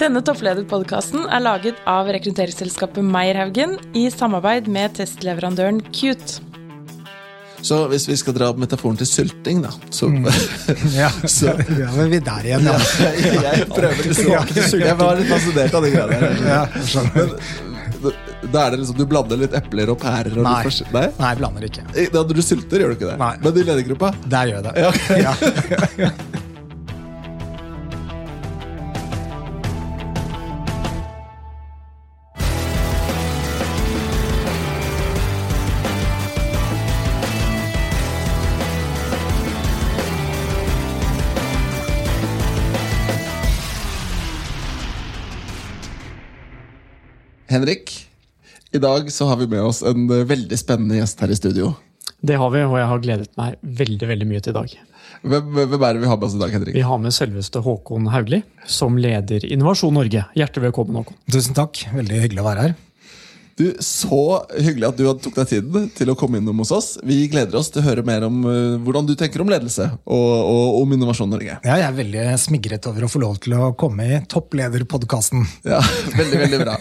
Denne topplederpodkasten er laget av rekrutteringsselskapet Meierhaugen i samarbeid med testleverandøren Cute. Så hvis vi skal dra metaforen til sylting, da, så, Ja, så ja men vi er der igjen, ja. Jeg prøver liksom Jeg var litt fascinert av de greiene der. ja jeg. Da er det liksom, Du blander litt epler og pærer og Nei. litt Nei? Nei, jeg blander ikke. Da, du sylter, gjør du ikke det? Nei. Men i ledergruppa? Der gjør jeg det. Ja, ok. Henrik, i dag så har vi med oss en eh, veldig spennende gjest her i studio. Det har vi, og jeg har gledet meg veldig veldig mye til i dag. Hvem, hvem er det vi har med oss i dag, Henrik? Vi har med selveste Håkon Haugli, som leder Innovasjon Norge. Hjertelig velkommen, Håkon. Tusen takk. Veldig hyggelig å være her. Du, Så hyggelig at du hadde tok deg tiden til å komme innom hos oss. Vi gleder oss til å høre mer om eh, hvordan du tenker om ledelse og, og om Innovasjon Norge. Ja, jeg er veldig smigret over å få lov til å komme i topplederpodkasten. Ja, Veldig, veldig bra.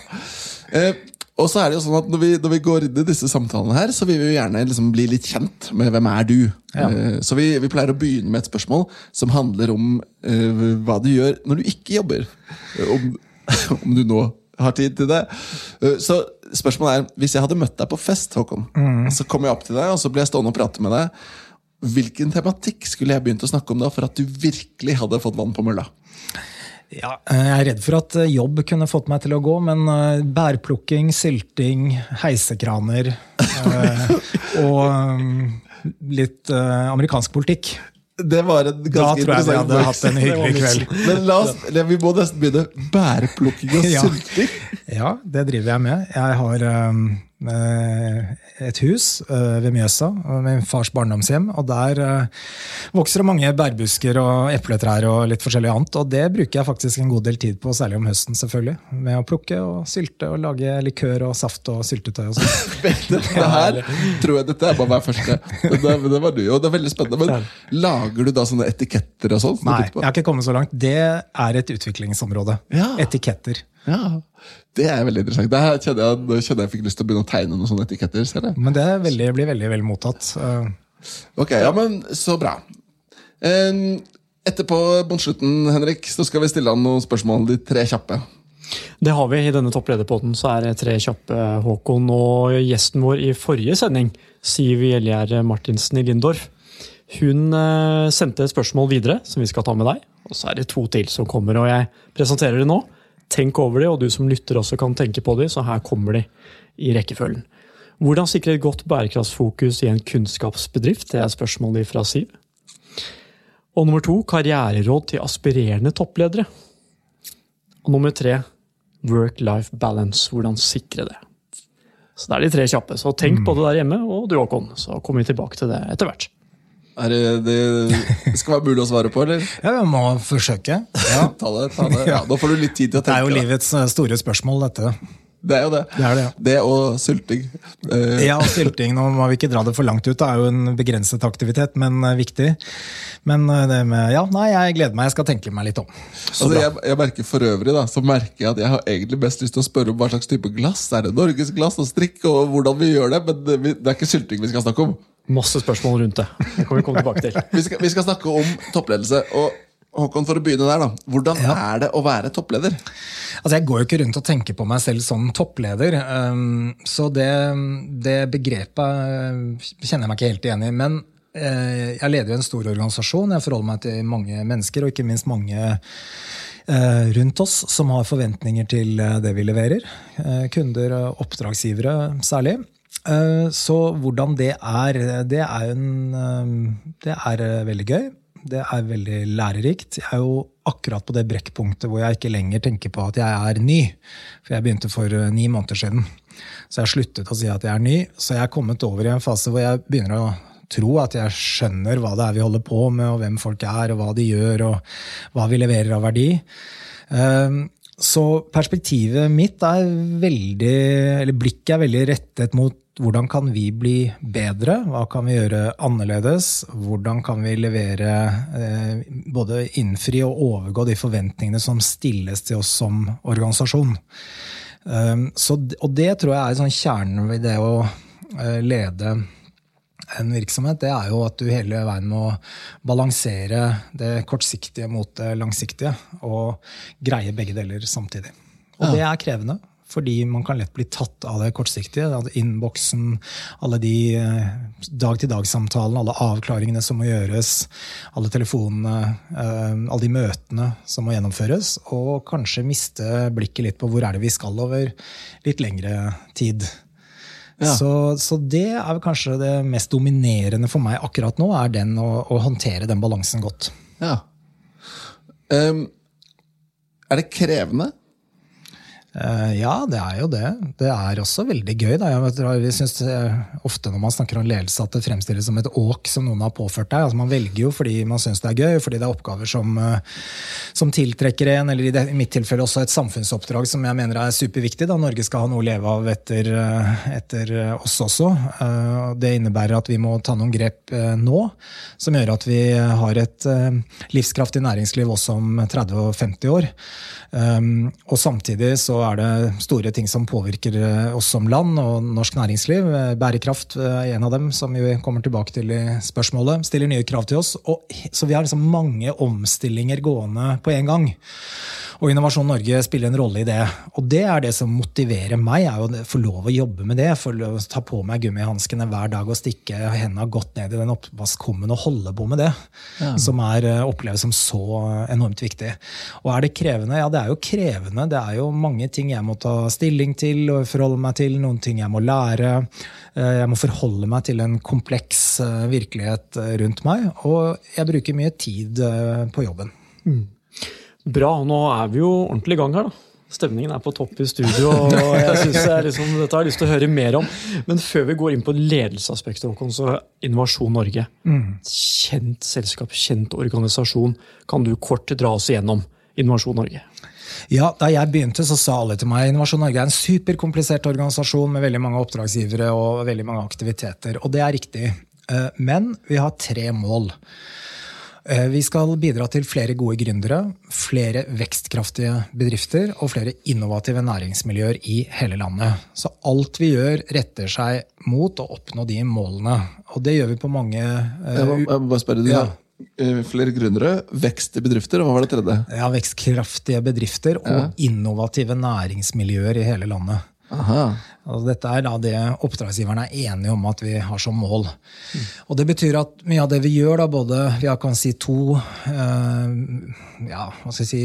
Eh, og så er det jo sånn at når vi, når vi går inn i disse samtalene, her, så vil vi jo gjerne liksom bli litt kjent med hvem er du Ja. Eh, Så vi, vi pleier å begynne med et spørsmål som handler om eh, hva du gjør når du ikke jobber. Eh, Om, om du nå har tid til det. Så spørsmålet er, hvis jeg hadde møtt deg på fest, Håkon, mm. så kom jeg opp til deg, og så ble jeg stående og prate med deg, hvilken tematikk skulle jeg begynt å snakke om da, for at du virkelig hadde fått vann på mølla? Ja, eh, jeg er redd for at eh, jobb kunne fått meg til å gå, men eh, bærplukking, sylting, heisekraner og litt amerikansk politikk. Det var en Da ganske tror jeg vi hadde hatt en hyggelig kveld. Men la oss, vi må nesten begynne. Bærplukking og sylting. Ja, det driver jeg med. Jeg har et hus eh, ved Mjøsa, og min fars barndomshjem. Og der eh, vokser det mange bærbusker og epletrær og litt forskjellig annet. Og det bruker jeg faktisk en god del tid på, særlig om høsten, selvfølgelig. Med å plukke og sylte og lage likør og saft og syltetøy og sånn. Det her tror jeg dette er bare hver første. Det, det var du, jo, det er veldig spennende. Men lager du da sånne etiketter og sånn? Nei, jeg har ikke kommet så langt. Det er et utviklingsområde. Ja. Etiketter. Ja, Det er veldig interessant. Det kjenner jeg, kjenner jeg fikk lyst til å begynne å tegne noen sånne etiketter. Ser jeg. Men det er veldig, blir veldig vel mottatt. Ok, ja, men så bra. Etterpå, mot slutten, Henrik, så skal vi stille han noen spørsmål. De tre kjappe. Det har vi i denne topplederpodden, så er det tre kjappe, Håkon. Og gjesten vår i forrige sending, Siv Gjelgjerde Martinsen i Lindorf, hun eh, sendte et spørsmål videre som vi skal ta med deg. Og så er det to til som kommer, og jeg presenterer det nå. Tenk over det, og du som lytter også kan tenke på det, så her kommer de i rekkefølgen. Hvordan sikre et godt bærekraftsfokus i en kunnskapsbedrift? Det er spørsmålet fra Siv. Og nummer to, karriereråd til aspirerende toppledere. Og nummer tre, work-life balance. Hvordan sikre det. Så det er de tre kjappe. Så tenk på det der hjemme, og du Håkon. Så kommer vi tilbake til det etter hvert. Er det, det skal være mulig å svare på, eller? ja, vi må forsøke. Ja. Ta det, ta det. Ja, nå får du litt tid til å tenke. Det er jo livets eh, store spørsmål, dette. Det er jo det. Det er det, ja. Det og sylting. Eh, Ja, og sylting, nå må vi ikke dra det for langt ut, det er jo en begrenset aktivitet, men eh, viktig. Men det med, ja, nei, jeg gleder meg, jeg skal tenke meg litt om. Altså, jeg, jeg merker For øvrig da, så merker jeg at jeg har egentlig best lyst til å spørre om hva slags type glass. Er det norgesglass og strikk, og hvordan vi gjør det? Men det, det er ikke sylting vi skal snakke om. Masse spørsmål rundt det. Det kan vi komme tilbake til. Vi skal, vi skal snakke om toppledelse. Og Håkon, for å begynne der, da. Hvordan Ja. er det å være toppleder? Altså, Jeg går jo ikke rundt og tenker på meg selv som toppleder, um, så det, det begrepet uh, kjenner jeg meg ikke helt igjen i. Men eh, jeg leder jo en stor organisasjon, jeg forholder meg til mange mennesker, og ikke minst mange eh, rundt oss som har forventninger til eh, det vi leverer. Eh, kunder og oppdragsgivere særlig. Eh, Så hvordan det er, det er, en, eh, det er eh, veldig gøy. Det er veldig lærerikt. Jeg er jo akkurat på det brekkpunktet hvor jeg ikke lenger tenker på at jeg er ny. For jeg begynte for eh, ni måneder siden. Så jeg har sluttet å si at jeg er ny. Så jeg er kommet over i en fase hvor jeg begynner å tro at jeg skjønner hva det er vi holder på med, og hvem folk er, og hva de gjør, og hva vi leverer av verdi. Eh, så perspektivet mitt er veldig Eller blikket er veldig rettet mot hvordan kan vi bli bedre? Hva kan vi gjøre annerledes? Hvordan kan vi levere eh, både innfri og overgå de forventningene som stilles til oss som organisasjon? Um, så, og det tror jeg er sånn kjernen ved det å uh, lede en virksomhet, det er jo at du hele veien må balansere det kortsiktige mot det langsiktige. Og greie begge deler samtidig. Og ja. det er krevende. Fordi man kan lett bli tatt av det kortsiktige. Innboksen, alle de eh, dag-til-dag-samtalene, alle avklaringene som må gjøres, alle telefonene, eh, alle de møtene som må gjennomføres. Og kanskje miste blikket litt på hvor er det vi skal over litt lengre tid. Ja. Så, så, det er kanskje det mest dominerende for meg akkurat nå, er den å, å håndtere den balansen godt. Ja. Um, er det krevende? Uh, ja, det er jo det. Det er også veldig gøy. Da. Jeg synes eh, Ofte når man snakker om ledelse, at det fremstilles som et åk som noen har påført deg. Altså, man velger jo fordi man syns det er gøy, fordi det er oppgaver som, uh, som tiltrekker en, eller i, det, i, mitt tilfelle også et samfunnsoppdrag som jeg mener er superviktig. Da. Norge skal ha noe å leve av etter, etter oss også. Det innebærer at vi må ta noen grep nå, som gjør at vi har et livskraftig næringsliv også om 30 og 50 år. Um, og samtidig så er det store ting som påvirker eh, oss som land og norsk næringsliv. Eh, bærekraft er en av dem, som vi kommer tilbake til i spørsmålet. Stiller nye krav til oss. Og, så vi har liksom mange omstillinger gående på en gang. Og Innovasjon Norge spiller en rolle i det. Og det er det som motiverer meg, er å få lov å jobbe med det. Få lov å ta på meg gummihanskene hver dag og stikke hendene godt ned i den oppvaskkummen og holde på med det. Ja. Som er eh, oppleves som så enormt viktig. Og er det krevende? Ja, det er jo krevende. Det er jo mange ting jeg må ta stilling til og forholde meg til. Noen ting jeg må lære. Eh, jeg må forholde meg til en kompleks eh, virkelighet rundt meg. Og jeg bruker mye tid på jobben. Mm. Bra. Nå er vi jo ordentlig i gang her, da. Stemningen er på topp i studio, og jeg synes jeg liksom, dette har jeg lyst til å høre mer om. Men før vi går inn på ledelsesaspektet, Håkon, så Innovasjon Norge. Mm. Kjent selskap, kjent organisasjon. Kan du kort dra oss igjennom Innovasjon Norge? Ja, Da jeg begynte, så sa alle til meg Innovasjon Norge er en superkomplisert organisasjon med veldig mange oppdragsgivere og veldig mange aktiviteter. Og det er riktig. Eh, men vi har tre mål. Eh, vi skal bidra til flere gode gründere, flere vekstkraftige bedrifter og flere innovative næringsmiljøer i hele landet. Så alt vi gjør, retter seg mot å oppnå de målene. Og det gjør vi på mange uh, Jeg må, bare spørre, du ja. Eh, flere gründere, vekst i bedrifter, og hva var det tredje? Ja, Vekstkraftige bedrifter og ja. innovative næringsmiljøer i hele landet. Altså, dette er da det oppdragsgiverne er enige om at vi har som mål. Mm. Og Det betyr at mye av det vi gjør, da, både vi kan si to eh, ja, hva skal si,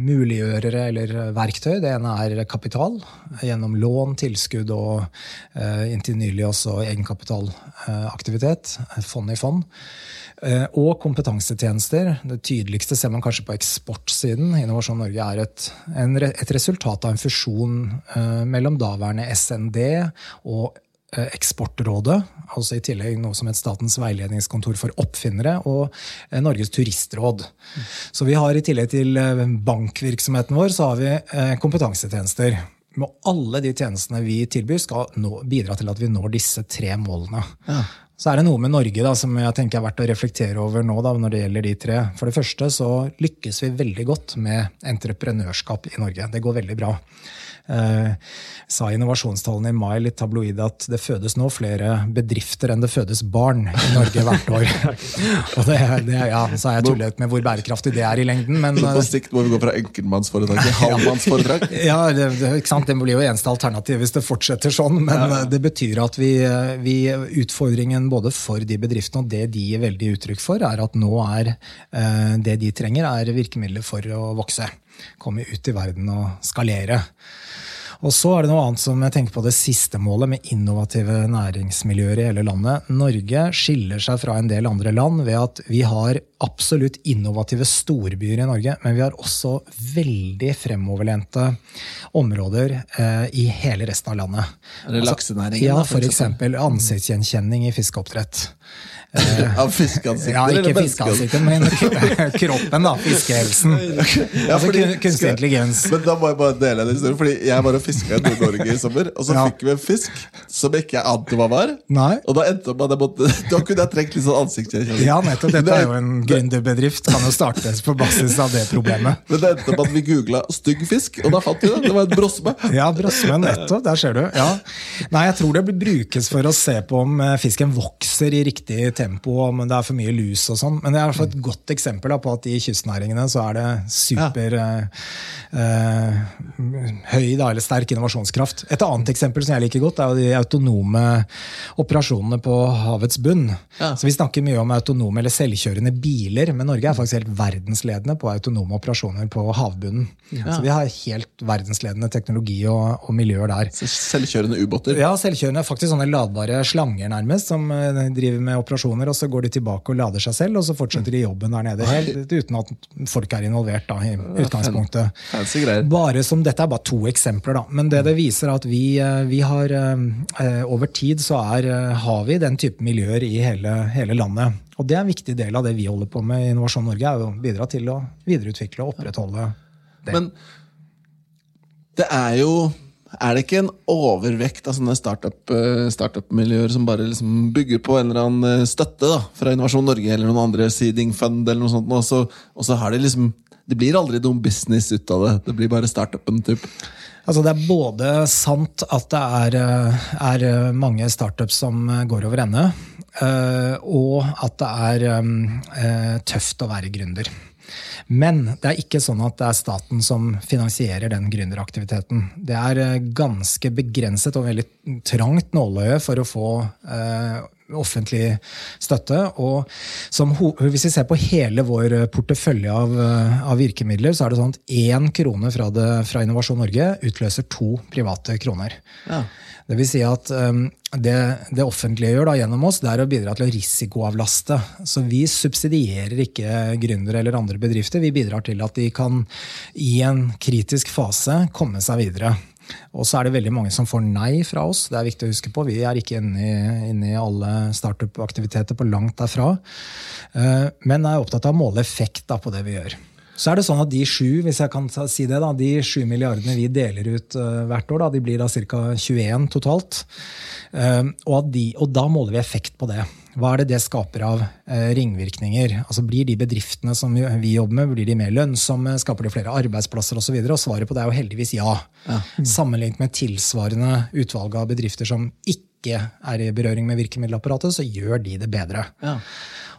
muliggjørere eller verktøy. Det ene er kapital gjennom lån, tilskudd og uh, inntil nylig også egenkapitalaktivitet. Uh, fond i fond. Uh, og kompetansetjenester. Det tydeligste ser man kanskje på eksportsiden. Innovasjon Norge er et, en, et resultat av en fusjon eh, mellom daværende SND og eh, Eksportrådet, altså i tillegg noe som het Statens veiledningskontor for oppfinnere, og Norges turistråd. Så vi har i tillegg til bankvirksomheten vår, så har vi kompetansetjenester. Og alle de tjenestene vi tilbyr, skal nå, bidra til at vi når disse tre målene. Ja. Så er det noe med Norge da, som jeg tenker er verdt å reflektere over nå da, når det gjelder de tre. For det første så lykkes vi veldig godt med entreprenørskap i Norge. Det går veldig bra. Eh, sa innovasjonstallene i mai litt tabloid at det fødes nå flere bedrifter enn det fødes barn i Norge hvert år. og det, det, ja, Så har jeg tullet med hvor bærekraftig det er i lengden. Men, på sikt må vi gå fra enkeltmannsforetak til halvmannsforetak? ja, det, ikke sant? det blir jo eneste alternativ hvis det fortsetter sånn. Men ja. det betyr at vi, vi, utfordringen både for de bedriftene og det de gir veldig uttrykk for, er at nå er eh, det de trenger, er virkemidler for å vokse. Komme ut i verden og skalere. Og så er det noe annet som jeg tenker på det siste målet, med innovative næringsmiljøer i hele landet. Norge skiller seg fra en del andre land ved at vi har absolutt innovative storbyer i Norge, men vi har også veldig fremoverlente områder eh, i hele resten av landet. Er det laksenæringen? Altså, ja, f.eks. ansiktsgjenkjenning i fiskeoppdrett. Av fiskeansiktet? Ja, ikke fiskeansiktet, men kroppen, da. Fiskehelsen. Ja, Altså fordi- kunstig kunstig intelligens. Men da må jeg bare dele en historie. Fordi Jeg var og fiska i Nord-Norge i sommer, og så Ja. fikk vi en fisk som ikke jeg ante hva var. Nei. Og da endte jeg måtte Da kunne jeg trengt litt sånn ansiktsgjenkjenning. Ja, nettopp. Dette er jo en gründerbedrift. Kan jo startes på basis av det problemet. Men det endte med at vi googla 'stygg fisk', og da fant vi det. Det var en brosme. Ja, brosme, nettopp. Der ser du. Ja. Nei, jeg tror det brukes for å se på om eh, fisken vokser i riktig tempo, men det er for mye lus og sånn. Men det er i hvert fall et godt eksempel på at i kystnæringene så er det super ja. eh, høy da, eller sterk innovasjonskraft. Et annet eksempel som jeg liker godt, er jo de autonome operasjonene på havets bunn. Ja. Så Vi snakker mye om autonome eller selvkjørende biler, men Norge er faktisk helt verdensledende på autonome operasjoner på havbunnen. Så vi har helt verdensledende teknologi og, og miljøer der. Selvkjørende ubåter. Ja, selvkjørende. Faktisk sånne ladbare slanger nærmest, som eh, driver med operasjoner, og så går de tilbake og lader seg selv, og så fortsetter de jobben der nede helt uten at folk er involvert da, i utgangspunktet. Bare som, Dette er bare to eksempler, da. men det det viser er at vi, eh, vi har eh, over tid så er, eh, har vi den type miljøer i hele, hele landet. Og det er en viktig del av det vi holder på med i Innovasjon Norge, er å bidra til å videreutvikle og opprettholde det. Men det er jo Er det ikke en overvekt av sånne startup-miljøer startup-miljøer som bare liksom bygger på en eller annen eh, støtte da, fra Innovasjon Norge eller noen andre seeding fund, eller noe sånt, og så, og så har de liksom Det blir aldri noen business ut av det. Det blir bare startupen. Typ. Altså Det er både sant at det er, eh, er eh, mange startups som eh, går over ende, eh, og at det er eh, tøft å være gründer. Men det er ikke sånn at det er staten som finansierer den gründeraktiviteten. Det er eh, ganske begrenset og veldig trangt nåløye for å få eh, offentlig støtte. Og som, hvis vi ser på hele vår portefølje av, eh, av virkemidler, så er det sånn at én krone fra, det, fra Innovasjon Norge utløser to private kroner. Ja. Det vil si at um, det, det offentlige gjør da, gjennom oss, det er å bidra til å risikoavlaste. Så vi subsidierer ikke gründere eller andre bedrifter. Vi bidrar til at de kan i en kritisk fase komme seg videre. Og så er det veldig mange som får nei fra oss. Det er viktig å huske på. Vi er ikke inne i, inne i alle startup-aktiviteter på langt derfra. Eh, Men er opptatt av å måle effekt da, på det vi gjør. Så er det sånn at de sju hvis jeg kan si det da, de sju milliardene vi deler ut uh, hvert år, da, de blir da ca. 21 totalt. Eh, og, de, og da måler vi effekt på det. Hva er det det skaper av eh, ringvirkninger? Altså Blir de bedriftene som vi, jobber med, blir de mer lønnsomme? Skaper de flere arbeidsplasser osv.? Og, så og svaret på det er jo heldigvis ja. Sammenlignet med tilsvarende utvalg av bedrifter som ikke er i berøring med virkemiddelapparatet, så gjør de det bedre. Ja.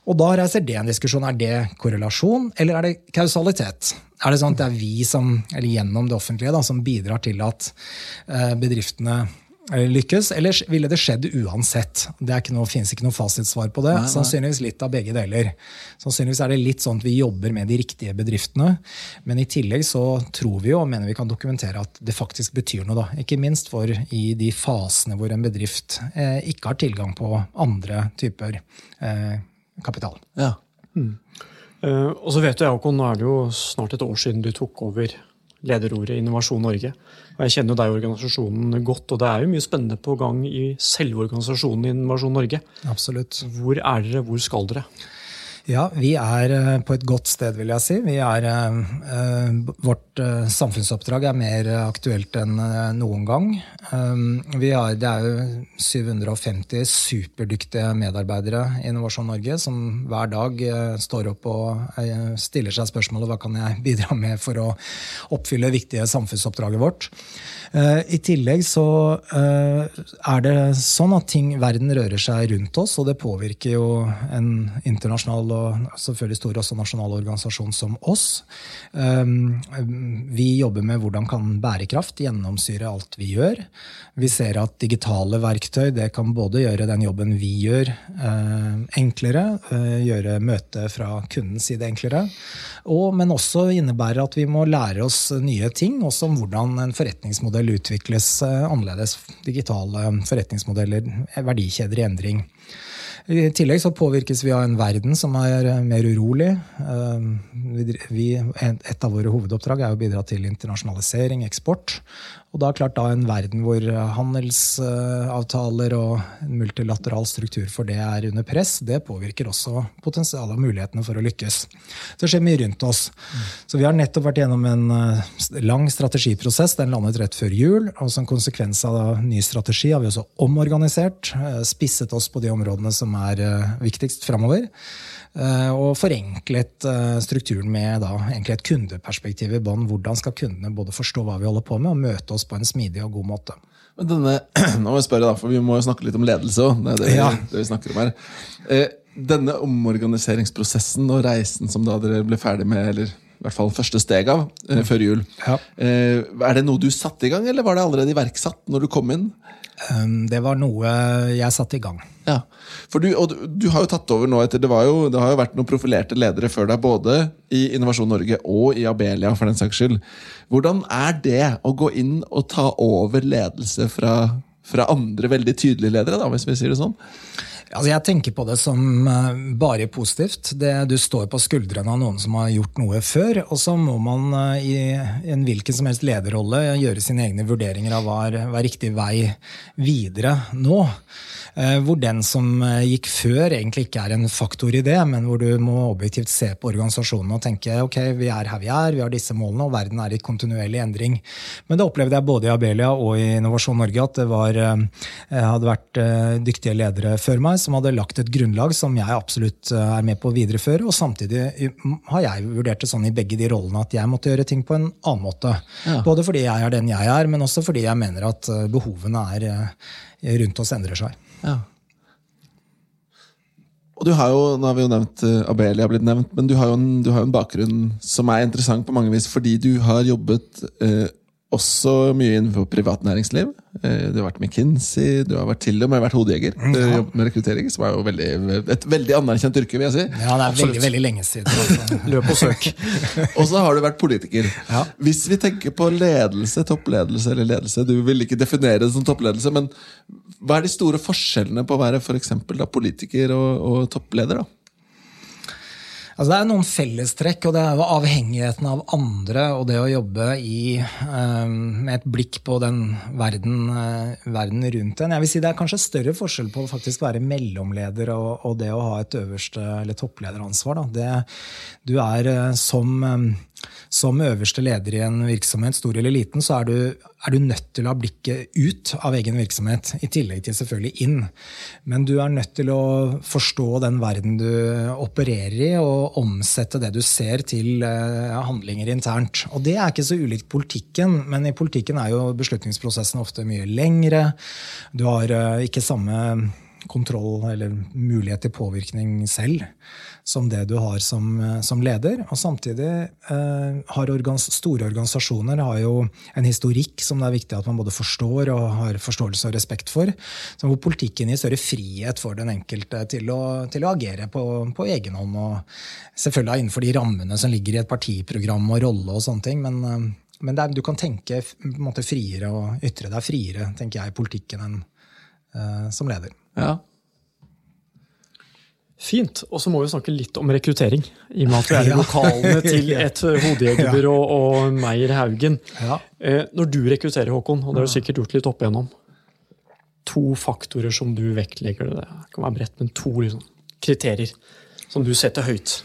Og da reiser det en diskusjon. Er det korrelasjon, eller er det kausalitet? Er det sånn at det er vi som, eller gjennom det offentlige da, som bidrar til at eh, bedriftene lykkes, eller ville det skjedd uansett? Det er ikke noe, finnes ikke noe fasitsvar på det. Sannsynligvis litt av begge deler. Sannsynligvis er det litt sånn at vi jobber med de riktige bedriftene, men i tillegg så tror vi jo, og mener vi kan dokumentere at det faktisk betyr noe. da. Ikke minst for i de fasene hvor en bedrift eh, ikke har tilgang på andre typer eh, kapital. Ja. Eh, og så vet du, Håkon, nå er det jo snart et år siden du tok over lederordet Innovasjon Norge. Og Jeg kjenner jo deg og organisasjonen godt, og det er jo mye spennende på gang i selve organisasjonen Innovasjon Norge. Absolutt. Hvor er dere, hvor skal dere? Ja, vi er eh, på et godt sted, vil jeg si. Er, eh, eh, vårt samfunnsoppdrag er mer aktuelt enn noen gang. Har, det er jo 750 superdyktige medarbeidere i Innovasjon Norge som hver dag står opp og stiller seg spørsmålet hva kan jeg bidra med for å oppfylle viktige samfunnsoppdraget vårt. I tillegg så er det sånn at ting, verden rører seg rundt oss, og det påvirker jo en internasjonal og selvfølgelig stor også nasjonale organisasjon som oss. Um, Vi jobber med hvordan kan bærekraft gjennomsyre alt vi gjør. Vi ser at digitale verktøy det kan både gjøre den jobben vi gjør, eh, enklere, eh, gjøre møtet fra kundens side enklere, og, men også innebære at vi må lære oss nye ting, også om hvordan en forretningsmodell utvikles eh, annerledes. Digitale forretningsmodeller, verdikjeder i endring. I tillegg så påvirkes vi av en verden som er eh, mer urolig. Eh, vi, et av våre hovedoppdrag er å bidra til internasjonalisering, eksport. Og da klart da en verden hvor handelsavtaler og en multilateral struktur for det er under press, det påvirker også potensialet og mulighetene for å lykkes. Det skjer mye rundt oss. Så vi har nettopp vært gjennom en eh, lang strategiprosess. Den landet rett før jul. Og som konsekvens av ny strategi har vi også omorganisert, eh, spisset oss på de områdene som er eh, viktigst framover. Og forenklet strukturen med da, et kundeperspektiv i bånn. Hvordan skal kundene både forstå hva vi holder på med, og møte oss på en smidig og god måte. Men denne, nå må jeg spørre da, for Vi må jo snakke litt om ledelse òg. Det er det, ja. det, vi snakker om her. denne omorganiseringsprosessen og reisen som da dere ble ferdig med, eller i hvert fall første steg av, eh, før jul. Ja. Eh, er det noe du satte i gang, eller var det allerede iverksatt når du kom inn? Um, det var noe jeg satte i gang. Ja, for du, og du, du har jo tatt over nå etter, det, jo, det, har jo vært noen profilerte ledere før deg, både i Innovasjon Norge og i Abelia. for den saks skyld. Hvordan er det å gå inn og ta over ledelse fra, fra andre veldig tydelige ledere, da, hvis vi sier det sånn? Altså jeg tenker på det som eh, bare positivt. Det, du står på skuldrene av noen som har gjort noe før, og så må man eh, i en hvilken som helst lederrolle gjøre sine egne vurderinger av hva er, riktig vei videre nå. Eh, hvor den som gikk før, egentlig ikke er en faktor i det, men hvor du må objektivt se på organisasjonen og tenke ok, vi er her vi er, vi har disse målene, og verden er i kontinuerlig endring. Men det opplevde jeg både i Abelia og i Innovasjon Norge at det var, hadde vært dyktige ledere før meg som hadde lagt et grunnlag som jeg absolutt er med på å videreføre. Og samtidig har jeg vurdert det sånn i begge de rollene at jeg måtte gjøre ting på en annen måte. Ja. Både fordi jeg er den jeg er, men også fordi jeg mener at behovene er rundt oss endrer seg. Ja. Og du har jo, nå har vi jo nevnt Abelia, blitt nevnt, men du har jo en, du har en, bakgrunn som er interessant på mange vis, fordi du har jobbet uh, også mye innenfor privat næringsliv. Eh, du har vært McKinsey, du har vært til og med vært hodejeger. Ja. med rekruttering, Som er jo veldig, et veldig anerkjent yrke, vil jeg si. Ja, det er veldig, veldig lenge siden. Altså. Løp og søk. og så har du vært politiker. Ja. Hvis vi tenker på ledelse, toppledelse eller ledelse Du vil ikke definere det som toppledelse, men hva er de store forskjellene på å være for da, politiker og, og toppleder? da? Altså det er noen fellestrekk, og det er jo avhengigheten av andre og det å jobbe i, um, med et blikk på den verden, uh, verden, rundt en. Jeg vil si Det er kanskje større forskjell på å faktisk være mellomleder og, og det å ha et øverste eller topplederansvar. Det, du er uh, som um, som øverste leder i en virksomhet, stor eller liten, så er du, er du, nødt til å ha blikket ut av egen virksomhet, i tillegg til selvfølgelig inn. Men du er nødt til å forstå den verden du opererer i, og omsette det du ser, til uh, handlinger internt. Og det er ikke så ulikt politikken, men i politikken er jo beslutningsprosessen ofte mye lengre. Du har uh, ikke samme kontroll eller mulighet til påvirkning selv som det du har som, som leder. Og samtidig eh, har organs store organisasjoner har jo en historikk som det er viktig at man både forstår og har forståelse og respekt for. Hvor politikken gir større frihet for den enkelte til å, til å agere på, på egen hånd. og Selvfølgelig innenfor de rammene som ligger i et partiprogram og rolle og sånne ting. men eh, men er, du kan tenke måte, friere og ytre deg friere tenker jeg, i politikken enn som leder. Ja, Fint. Og så må vi snakke litt om rekruttering. I og med at vi er i lokalene til et hodejegerbyrå og Meyer Haugen. Ja. Eh, når du rekrutterer, Håkon, og det har du sikkert gjort litt opp igjennom, to faktorer som du vektlegger, det kan være bredt, men to liksom, kriterier som du setter høyt.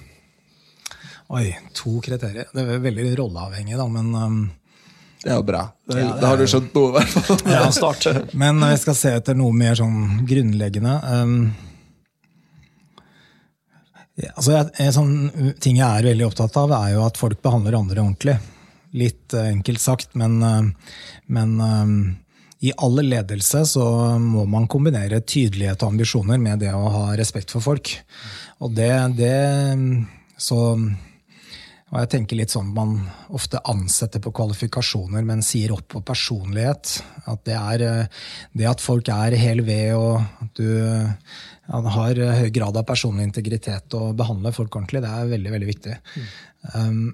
Oi, to kriterier. Det er veldig rolleavhengig, da, men um det er jo bra. Det, ja, det har du skjønt noe, i hvert fall. ja, start. Men jeg skal se etter noe mer sånn grunnleggende. Um, Altså, en sånn ting jeg er veldig opptatt av, er jo at folk behandler andre ordentlig. Litt uh, enkelt sagt, men, uh, men uh, i all ledelse så må man kombinere tydelighet og ambisjoner med det å ha respekt for folk. Og det, det så og jeg tenker litt sånn Man ofte ansetter på kvalifikasjoner, men sier opp på personlighet. At det er det at folk er hel ved, og at du ja, har eh, høy grad av personlig integritet og behandler folk ordentlig. Det er veldig veldig viktig. Mm. Um,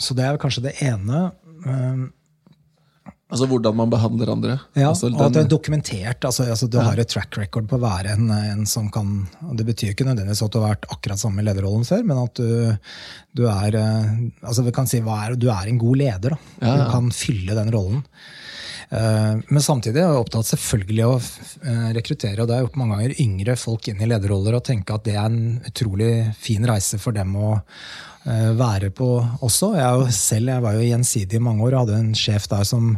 så det er kanskje det ene. Um, Altså hvordan man behandler andre. Ja, altså, og at det er dokumentert. altså, altså Du har et track record på å være en, en som kan Det betyr ikke nødvendigvis at du har vært akkurat samme lederrollen før, men at du, du er eh, altså vi kan si er, du er en god leder. da. Ja, ja. Du kan fylle den rollen. Eh, Men samtidig er jeg opptatt selvfølgelig av å eh, rekruttere og det har jeg gjort mange ganger, yngre folk inn i lederroller og tenke at det er en utrolig fin reise for dem å være på også. Jeg, selv, jeg var jo gjensidig i mange år og hadde en sjef der som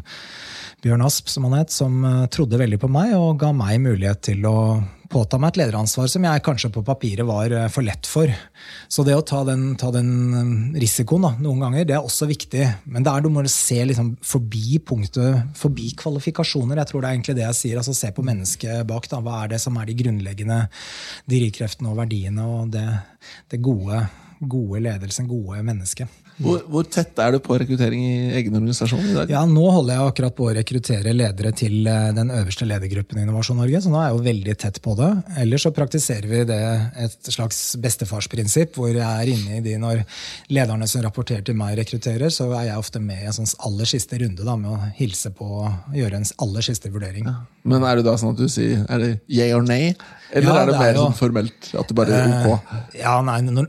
Bjørn Asp, som han het, som eh, trodde veldig på meg og ga meg mulighet til å påta meg et lederansvar som jeg kanskje på papiret var eh, for lett for. Så det å ta den, ta den eh, risikoen da, noen ganger, det er også viktig. Men det er du må se liksom forbi punktet, forbi kvalifikasjoner. Jeg tror det er egentlig det jeg sier. altså Se på mennesket bak. da, Hva er det som er de grunnleggende drivkreftene og verdiene og det, det gode, gode ledelsen, gode mennesket. Hvor, hvor tett er du på rekruttering i egen organisasjon i dag? Ja, Nå holder jeg akkurat på å rekruttere ledere til eh, den øverste ledergruppen i Innovasjon Norge. så nå er jeg jo veldig tett på det. Ellers så praktiserer vi det et slags bestefarsprinsipp, hvor jeg er inne i de når lederne som rapporterer til meg, rekrutterer, så er jeg ofte med i en sånn aller siste runde da, med å hilse på og gjøre en aller siste vurdering. Men er det da sånn at du sier er det yay or nay? Eller Ja, er det, det er mer jo- sånn formelt? At du bare er ok? Eh, Ja, nei, når,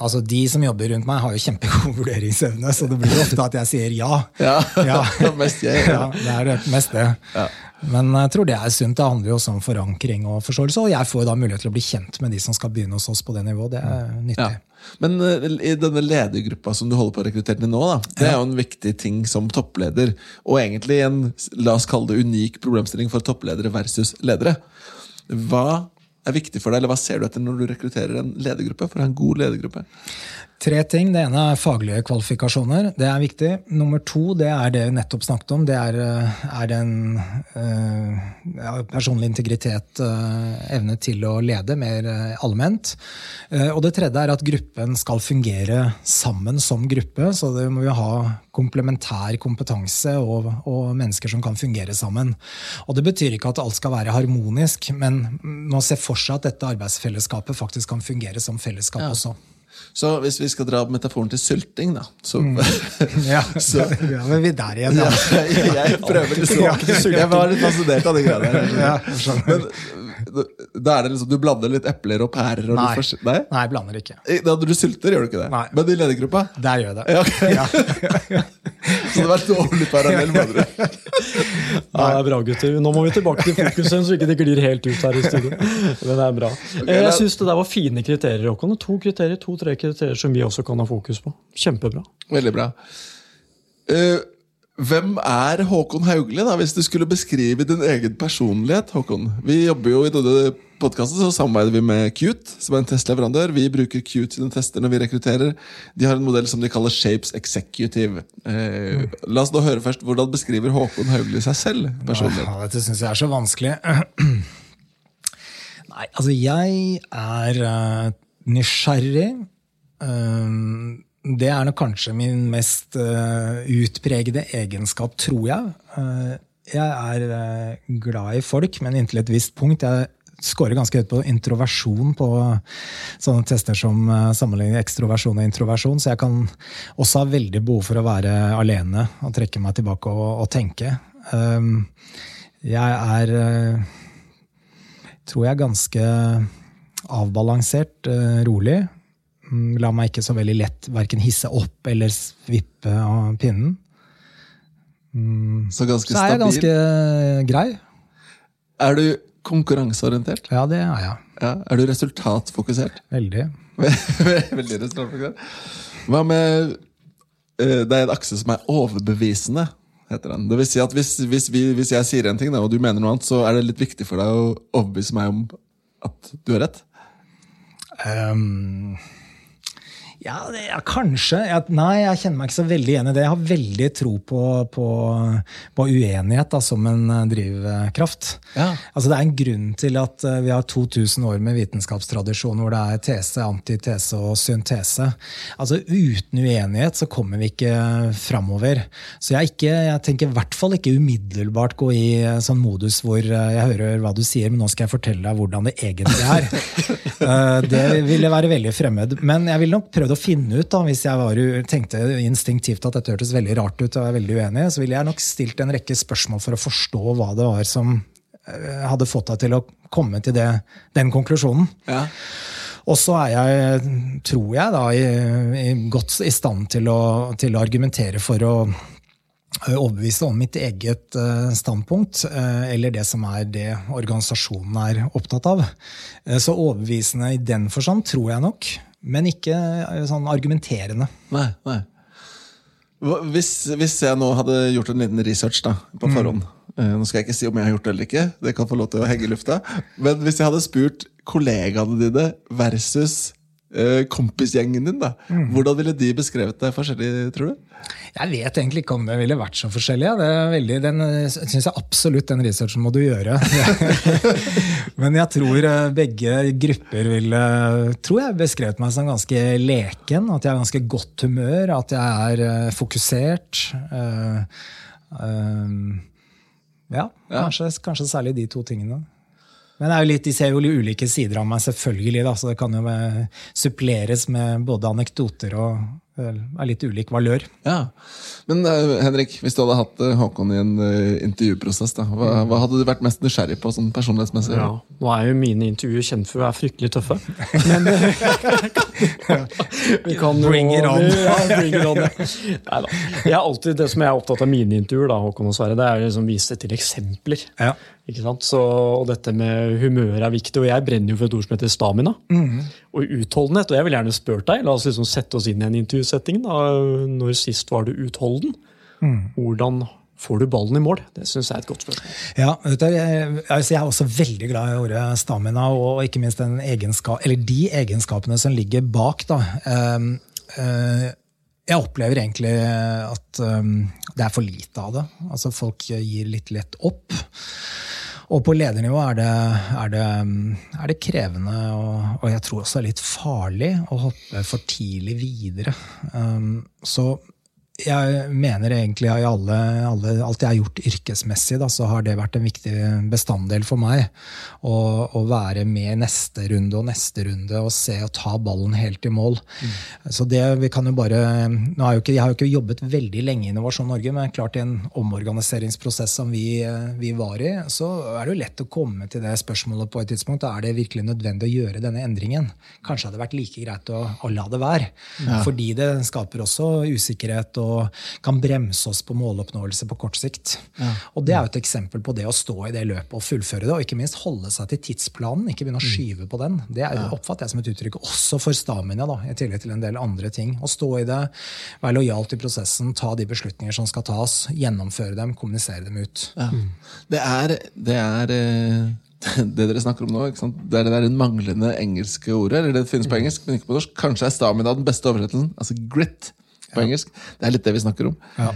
altså De som jobber rundt meg, har jo kjempegod vurderingsevne, så det blir ofte at jeg sier ja. Ja, Ja. det er mest jeg. Ja, det er det mest det. Men jeg tror det er sunt. Det handler jo også om forankring og forståelse. Og jeg får da mulighet til å bli kjent med de som skal begynne hos oss på det nivået. Det er nyttig. Ja. Men eh, i denne ledergruppa som du holder på å rekruttere til nå, da, det er jo en viktig ting som toppleder. Og egentlig en la oss kalle det unik problemstilling for toppledere versus ledere. Hva er viktig for deg, eller hva ser du etter når du rekrutterer en ledergruppe? for å ha en god ledergruppe? Tre ting. Det ene er faglige kvalifikasjoner. Det er viktig. Nummer to det er det vi nettopp snakket om. Det er, eh, er den eh, ja, personlig integritet, eh, evne til å lede mer eh, allment. Eh, og det tredje er at gruppen skal fungere sammen som gruppe. Så det må vi ha komplementær kompetanse og, og mennesker som kan fungere sammen. Og det betyr ikke at alt skal være harmonisk, men man ser for seg at dette arbeidsfellesskapet faktisk kan fungere som fellesskap også. Så hvis vi skal dra metaforen til sylting, da så, Ja, Så- ja men vi er der igjen, ja. jeg prøver liksom Jeg var litt fascinert av de greiene der. Men da er det liksom, du blander litt epler og pærer? Og Nei. litt Nei? Nei, jeg blander ikke. Da du sylter, gjør du ikke det? Nei. Men i ledergruppa? Der gjør jeg det. Ja, ok. Så det var et dårlig parallell med andre. Ja, det er bra, gutter. Nå må vi tilbake til fokusen, så ikke det glir helt ut her i studio. Men det er bra. Okay, Jeg syns det der var fine kriterier. Håkon. To kriterier, to-tre kriterier som vi også kan ha fokus på. Kjempebra. Veldig bra. Eh, hvem er Håkon Haugli, da, hvis du skulle beskrive din egen personlighet? Håkon? Vi jobber jo I denne podkasten så samarbeider vi med Qt, som er en testleverandør. Vi bruker Qt sine tester når vi rekrutterer. De har en modell som de kaller Shapes Executive. Eh, la oss nå høre først, Hvordan beskriver Håkon Haugli seg selv? personlig? Ja, dette syns jeg er så vanskelig. Nei, altså jeg er uh, nysgjerrig. Um, det er nok kanskje min mest eh, utpregede egenskap, tror jeg. Eh, jeg er eh, glad i folk, men inntil et visst punkt. Jeg scorer ganske høyt på introversjon på sånne tester som sammenligner ekstroversjon og introversjon, så jeg kan også ha veldig behov for å være alene og trekke meg tilbake og, og tenke. Um, jeg er tror jeg ganske avbalansert, rolig. Mm, La meg ikke så veldig lett verken hisse opp eller vippe av pinnen. Så ganske stabil? Så er jeg ganske grei. Er du konkurranseorientert? Ja, det er jeg. Ja. Er du resultatfokusert? Veldig. Veldig resultatfokusert. Hva med eh, Det er en akse som er overbevisende, heter den. Det vil si at hvis, hvis, vi, hvis jeg sier en ting, da, og du mener noe annet, så er det litt viktig for deg å overbevise meg om at du har rett? Ehm, ja, det, ja, kanskje. Jeg, nei, jeg kjenner meg ikke så veldig igjen i det. Jeg har veldig tro på, på, på uenighet da, som en eh, drivkraft. Ja. Altså, det er en grunn til at eh, vi har 2000 år med vitenskapstradisjon hvor det er tese, antitese og syntese. Altså, Uten uenighet så kommer vi ikke framover. Så jeg, ikke, jeg tenker i hvert fall ikke umiddelbart gå i eh, sånn modus hvor jeg hører hva du sier, men nå skal jeg fortelle deg hvordan det egentlig er. Det ville være veldig fremmed. Men jeg ville nok prøvd å å finne ut, da, hvis jeg var, tenkte instinktivt at dette hørtes veldig rart ut, og jeg er veldig uenig, så ville jeg nok stilt en rekke spørsmål for å forstå hva det var som eh, hadde fått deg til å komme til det, den konklusjonen. Ja. Og så er jeg, tror jeg, da, i, i godt i stand til å, til å argumentere for å overbevise om mitt eget standpunkt, eller det som er det organisasjonen er opptatt av. Så overbevisende i den forstand tror jeg nok, men ikke sånn argumenterende. Nei, nei. Hvis, hvis jeg nå hadde gjort en liten research da, på forhånd mm. Nå skal jeg ikke si om jeg har gjort det eller ikke, det kan få lov til å henge i lufta. Men hvis jeg hadde spurt kollegaene dine versus eh, kompisgjengen din, da, hvordan ville de beskrevet deg forskjellig, tror du? Jeg vet egentlig ikke om det ville vært så forskjellig. ja. Det er veldig, den syns jeg absolutt den researchen må du gjøre. Men jeg tror eh, begge grupper ville tror jeg beskrevet meg som ganske leken. At jeg er ganske godt humør, at jeg er fokusert. fokusert. uh, ja, ja, kanskje, kanskje særlig de to tingene. Men det er jo litt, de ser jo ulike sider av meg, selvfølgelig. Da, så det kan jo suppleres med både anekdoter og er litt ulik valør. Ja. Men eh, Henrik, hvis du hadde hatt eh, Håkon i en eh, intervjuprosess, da, hva, hva hadde du vært mest nysgjerrig på sånn personlighetsmessig? Ja, Nå er jo mine intervjuer kjent for å være fryktelig tøffe. Men vi kan jo- Bring it on. Ja, bring it on. Neida. Jeg er alltid, det som jeg er opptatt av mine intervjuer, da, Håkon og Sverre, det er å liksom vise til eksempler. Ja. Ikke sant? Så, og dette med humør er viktig, og jeg brenner jo for et ord som heter stamina. Og utholdenhet. Og jeg vil gjerne spørre deg, la oss liksom sette oss inn i en intervjusetting. Da. Når sist var du utholden? Hvordan får du ballen i mål? Det syns jeg er et godt spørsmål. Ja, du, jeg, altså jeg er også veldig glad i ordet stamina, og ikke minst eller de egenskapene som ligger bak. Da. Um, uh, jeg opplever egentlig at um, det er for lite av det. Altså Folk gir litt lett opp. Og på ledernivå er det, er det, er det krevende, og, og jeg tror også det er litt farlig å hoppe for tidlig videre. Um, så jeg mener egentlig at i alle, alle, alt jeg har gjort yrkesmessig, da, så har det vært en viktig bestanddel for meg. Å, å være med i neste runde og neste runde og se og ta ballen helt i mål. Så det vi kan jo bare, nå er jo ikke, Jeg har jo ikke jobbet veldig lenge i Innovasjon Norge, men klart i en omorganiseringsprosess som vi, vi var i, så er det jo lett å komme til det spørsmålet på et tidspunkt. Er det virkelig nødvendig å gjøre denne endringen? Kanskje hadde det vært like greit å, å la det være. Fordi det skaper også usikkerhet og kan bremse oss på måloppnåelse på kort sikt. Og det er jo et eksempel på det å stå i det løpet og fullføre det, og ikke minst holde seg til tidsplanen, ikke begynne å skyve på den. Det er, oppfatter jeg som et uttrykk også for stamina, da, i tillegg til en del andre ting. Å stå i det, være lojal til prosessen, ta de beslutninger som skal tas, gjennomføre dem, kommunisere dem ut. Ja. Det er, det er eh, det dere snakker om nå, ikke sant? det er det der manglende engelske ordet. eller det finnes på engelsk, men ikke på norsk. Kanskje er stamina den beste oversettelsen. Altså grit på engelsk. Det er litt det vi snakker om. Ja.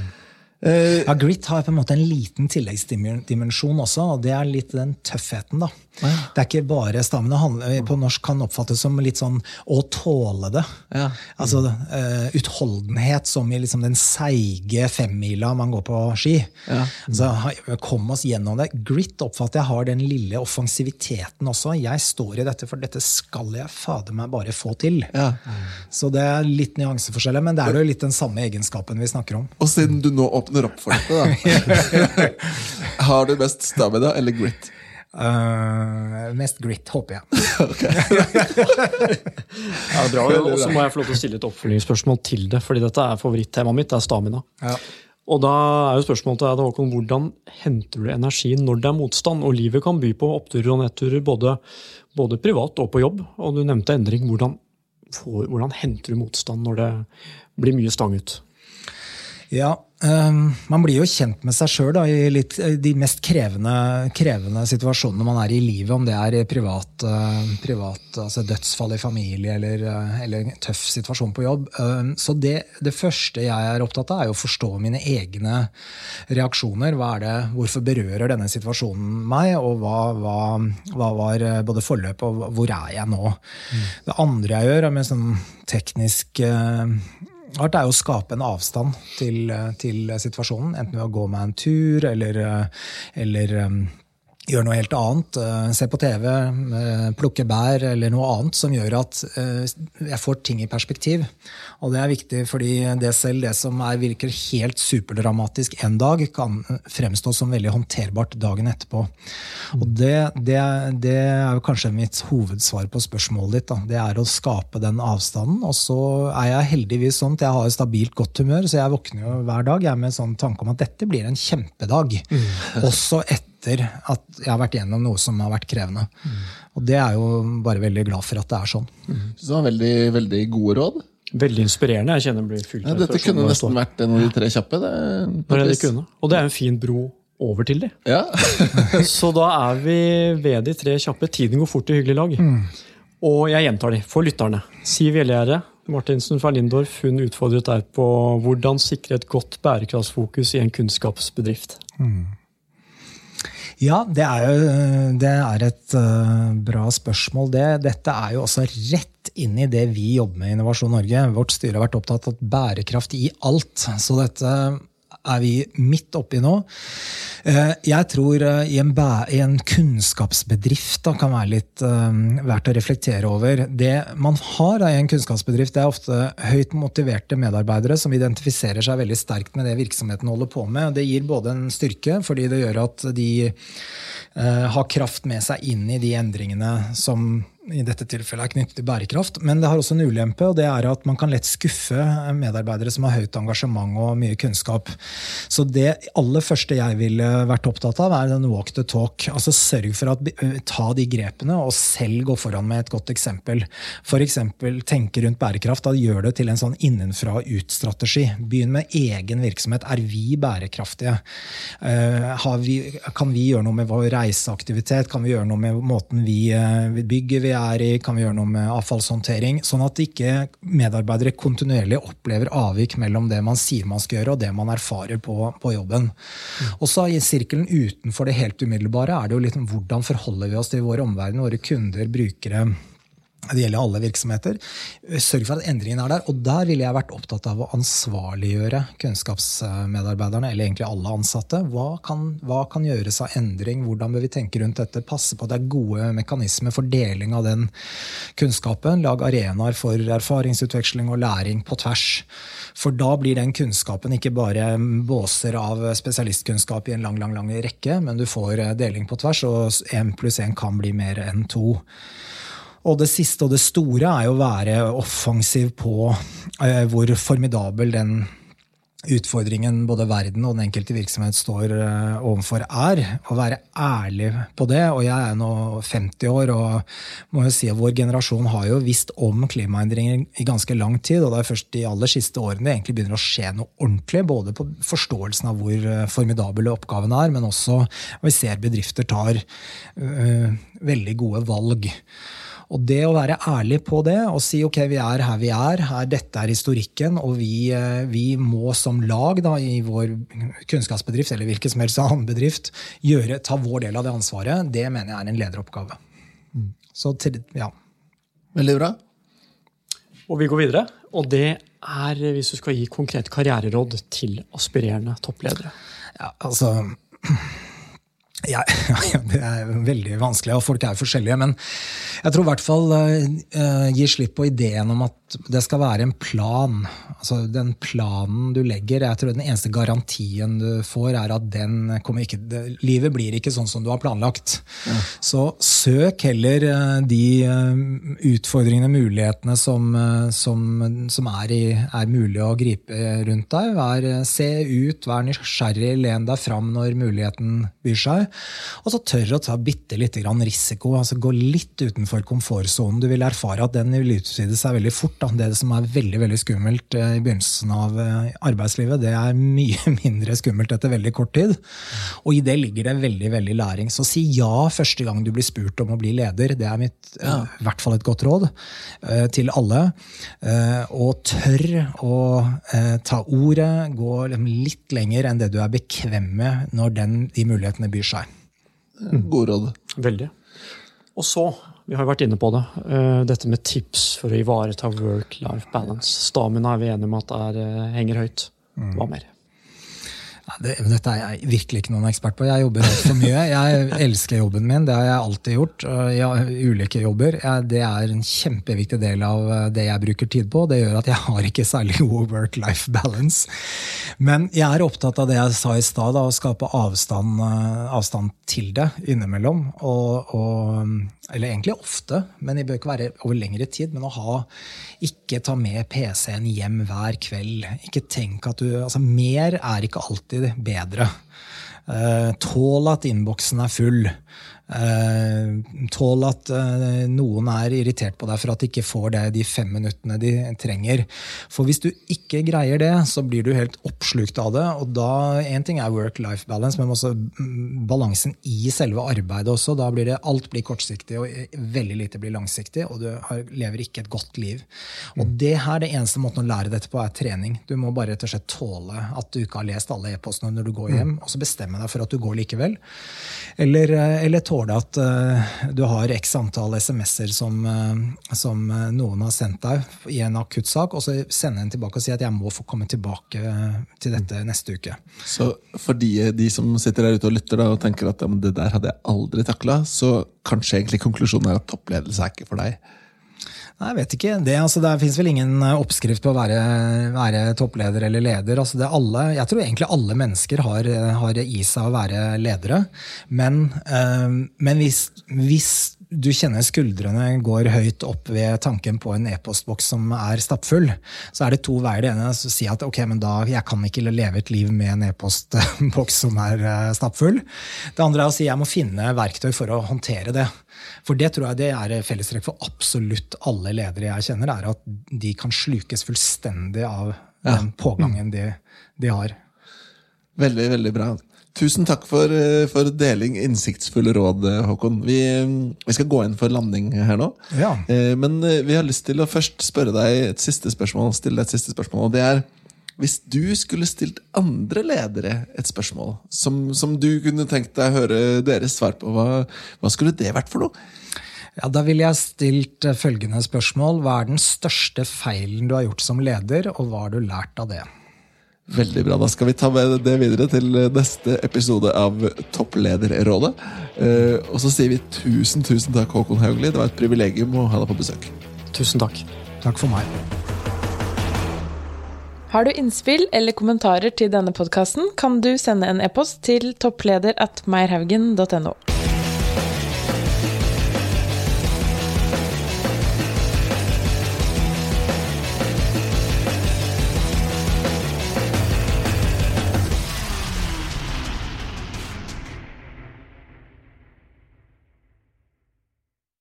Eh, Ja, Grit har på en måte en liten tilleggsdimensjon også, og det er litt den tøffheten. da. Det er ikke bare stammene. handler- På norsk kan oppfattes som litt sånn å tåle det. Ja. Altså uh, utholdenhet som i liksom den seige femmila man går på ski. Ja. Altså, Kom oss gjennom det. Grit oppfatter jeg har den lille offensiviteten også. Jeg står i dette, for dette skal jeg fader meg bare få til. ja. Så det er litt nyanseforskjeller, men det er jo litt den samme egenskapen vi snakker om. Og siden du nå åpner opp for dette, da. Har du best stamina eller grit? Eh, mest grit, håper jeg. Ja, bra. Og så må jeg få lov til å stille et oppfølgingsspørsmål til det, fordi dette er favorittemaet mitt. det er stamina. Ja. Og da er jo spørsmålet til deg, Håkon, hvordan henter du energi når det er motstand? Og livet kan by på oppturer og nedturer, både, både privat og på jobb. Og du nevnte endring. Hvordan, hvordan henter du motstand når det blir mye stang ut? Ja, ehm, Man blir jo kjent med seg sjøl i litt, eh, de mest krevende, krevende situasjonene man er i livet. Om det er privat, eh, privat altså dødsfall i familie eller, eh, eller en tøff situasjon på jobb. Ehm, så det, det første jeg er opptatt av, er å forstå mine egne reaksjoner. Er det, hvorfor berører denne situasjonen meg, og hva, hva, hva var både forløpet og hvor er jeg nå? Det andre jeg gjør, er med sånn teknisk art er jo å skape en avstand til, til situasjonen, enten ved å gå meg en tur eller, eller um, gjøre noe helt annet. eh, Se på TV, eh, plukke bær eller noe annet som gjør at eh, jeg får ting i perspektiv. Og det er viktig, fordi det selv det som er, virker helt superdramatisk en dag, kan fremstå som veldig håndterbart dagen etterpå. Og det, det, det er jo kanskje mitt hovedsvar på spørsmålet ditt. Da. Det er å skape den avstanden. Og så er jeg heldigvis sånn at jeg har et stabilt godt humør, så jeg våkner jo hver dag jeg med en sånn tanke om at dette blir en kjempedag. Også etter at jeg har vært gjennom noe som har vært krevende. Og det er jo bare veldig glad for at det er sånn. Så det var veldig, veldig gode råd. Veldig inspirerende. Jeg kjenner blir fylt Ja, dette kunne nesten vært en av de tre kjappe. Det, Det er det kunne. Og det er en fin bro over til de. Ja. Så da er vi ved de tre kjappe. Tiden går fort i hyggelig lag. Og jeg gjentar de for lytterne. Siv Gjellegjerde, Martinsen fra Lindorf, hun utfordret deg på hvordan sikre et godt bærekraftsfokus i en kunnskapsbedrift. Ja, det er jo det er et eh, bra spørsmål. Det, dette er jo også rett inn i det vi jobber med i Innovasjon Norge. Vårt styre har vært opptatt av bærekraft i alt. Så dette er vi midt oppi nå. Eh, Jeg tror eh, i en, i en kunnskapsbedrift da, kan være litt eh, verdt å reflektere over. Det man har i en kunnskapsbedrift, det er ofte høyt motiverte medarbeidere som identifiserer seg veldig sterkt med det virksomheten holder på med. Det gir både en styrke, fordi det gjør at de har kraft med seg inn i de endringene som i dette tilfellet er knyttet til bærekraft. Men det har også en ulempe, og det er at man kan lett skuffe medarbeidere som har høyt engasjement og mye kunnskap. Så det aller første jeg ville vært opptatt av, er den walk the talk. Altså Sørg for at eh, ta de grepene, og selv gå foran med et godt eksempel. F.eks. tenke rundt bærekraft. Da gjør det til en sånn innenfra og ut-strategi. Begynn med egen virksomhet. Er vi bærekraftige? Eh, vi, kan vi gjøre noe med vår reiseaktivitet? Kan vi gjøre noe med måten vi, eh, bygger vi er i? Kan vi gjøre noe med avfallshåndtering? Sånn at ikke medarbeidere kontinuerlig opplever avvik mellom det man sier man skal gjøre, og det man erfarer på, på jobben. Og så i sirkelen utenfor det helt umiddelbare er det jo litt om hvordan forholder vi oss til vår omverden, våre kunder, brukere. Det gjelder alle virksomheter. Sørg for at endringen er der. Og der ville jeg vært opptatt av å ansvarliggjøre kunnskapsmedarbeiderne, eller egentlig alle ansatte. Hva kan, hva kan gjøres av endring? Hvordan bør vi tenke rundt dette? Passe på at det er gode mekanismer for deling av den kunnskapen. Lag arenaer for erfaringsutveksling og læring på tvers. For da blir den kunnskapen ikke bare båser av spesialistkunnskap i en lang, lang, lang rekke, men du får deling på tvers, og én pluss én kan bli mer enn to. Og det siste og det store er jo å være offensiv på eh, hvor formidabel den utfordringen både verden og den enkelte virksomhet står eh, overfor, er. Å være ærlig på det. Og jeg er nå 50 år og må jo si at vår generasjon har jo visst om klimaendringer i ganske lang tid. Og det er først de aller siste årene det egentlig begynner å skje noe ordentlig. Både på forståelsen av hvor eh, formidable oppgavene er, men også vi ser bedrifter tar øh, veldig gode valg. Og det å være ærlig på det og si ok, vi er her vi er, her, dette er historikken, og vi, eh, vi må som lag da, i vår kunnskapsbedrift eller hvilken som helst annen bedrift gjøre, ta vår del av det ansvaret, det mener jeg er en lederoppgave. Så til, ja. Veldig bra. Og vi går videre. Og det er hvis du skal gi konkret karriereråd til aspirerende toppledere. ja altså ja, ja, det er veldig vanskelig, og folk er jo forskjellige. Men jeg tror i hvert fall uh, gi slipp på ideen om at det skal være en plan. Altså Den planen du legger, jeg tror den eneste garantien du får, er at den kommer ikke det, Livet blir ikke sånn som du har planlagt. Ja. Så søk heller uh, de utfordringene, mulighetene som, som, som er, i, er, mulig å gripe rundt deg. Vær, se ut, vær nysgjerrig, len deg fram når muligheten byr seg. Og så tør å ta bitte lite grann risiko. altså Gå litt utenfor komfortsonen. Du vil erfare at den vil utvide seg veldig fort. Da. Det som er veldig veldig skummelt i begynnelsen av arbeidslivet, det er mye mindre skummelt etter veldig kort tid. Og i det ligger det veldig veldig læring. Så si ja første gang du blir spurt om å bli leder. Det er mitt, ja. i hvert fall et godt råd til alle. Og tør å ta ordet, gå litt lenger enn det du er bekvem med når den, de mulighetene byr seg. God råd. Veldig. Og så, vi har jo vært inne på det, dette med tips for å ivareta work-life balance. Stamina er vi enige om at er, henger høyt. Hva mer? Det, dette er jeg virkelig ikke noen ekspert på. Jeg jobber altfor mye. Jeg elsker jobben min, det har jeg alltid gjort. I ulike jobber. Det er en kjempeviktig del av det jeg bruker tid på. Det gjør at jeg har ikke særlig god work-life balance. Men jeg er opptatt av det jeg sa i stad, å skape avstand, avstand, til det innimellom. Og, og, eller egentlig ofte, men det bør ikke være over lengre tid. Men å ha Ikke ta med PC-en hjem hver kveld. Ikke tenk at du altså Mer er ikke alltid bedre. Uh, tål at innboksen er full. Uh, tål at uh, noen er irritert på deg for at de ikke får det de fem minuttene de trenger. For hvis du ikke greier det, så blir du helt oppslukt av det. Og da, Én ting er work-life balance, men også balansen i selve arbeidet også. Da blir det alt blir kortsiktig, og veldig lite blir langsiktig, og du har, lever ikke et godt liv. Og mm. det her, det eneste måten å lære dette på, er trening. Du må bare rett og slett tåle at du ikke har lest alle e-postene når du går hjem, mm. og så bestemme deg for at du går likevel. Eller, eller tåle tåle at uh, du har x antall SMS-er som, uh, som, eh, noen har sendt deg i en akutt sak, og så sende den tilbake og si at jeg må få komme tilbake til dette neste uke. Så for de, de som sitter der ute og lytter da, og tenker at ja, det der hadde jeg aldri takla, så kanskje egentlig konklusjonen er at toppledelse er ikke for deg? Nei, jeg vet ikke. Det, altså, det fins vel ingen eh, oppskrift på å være, være toppleder eller leder. Altså, alle, jeg tror egentlig alle mennesker har, har, i seg å være ledere. Men, øh, men hvis, hvis, du kjenner skuldrene går høyt opp ved tanken på en e-postboks som er stappfull, så er det to veier. Det ene er å si at ok, men da, jeg kan ikke leve et liv med en e-postboks som er eh, stappfull. Det andre er å si jeg må finne verktøy for å håndtere det. For det tror jeg det er fellestrekk for absolutt alle ledere jeg kjenner, er at de kan slukes fullstendig av den pågangen de, de har. Veldig, veldig bra. Tusen takk for, for, deling innsiktsfulle råd, Håkon. Vi, vi, skal gå inn for landing her nå. Ja. Eh, men eh, vi har lyst til å først spørre deg et siste spørsmål. stille deg et siste spørsmål, og det er hvis du skulle stilt andre ledere et spørsmål, som, som du kunne tenkt deg å høre deres svar på, hva, hva skulle det vært for noe? Ja, Da ville jeg stilt eh, følgende spørsmål. Hva er den største feilen du har gjort som leder, og hva har du lært av det? Veldig bra. Da skal vi ta med det videre til neste episode av Topplederrådet. Eh, og så sier vi tusen, tusen takk, Håkon Haugli. Det var et privilegium å ha deg på besøk. Tusen takk. Takk for meg. Har du innspill eller kommentarer til denne podkasten, kan du sende en e-post til toppleder at meierhaugen.no.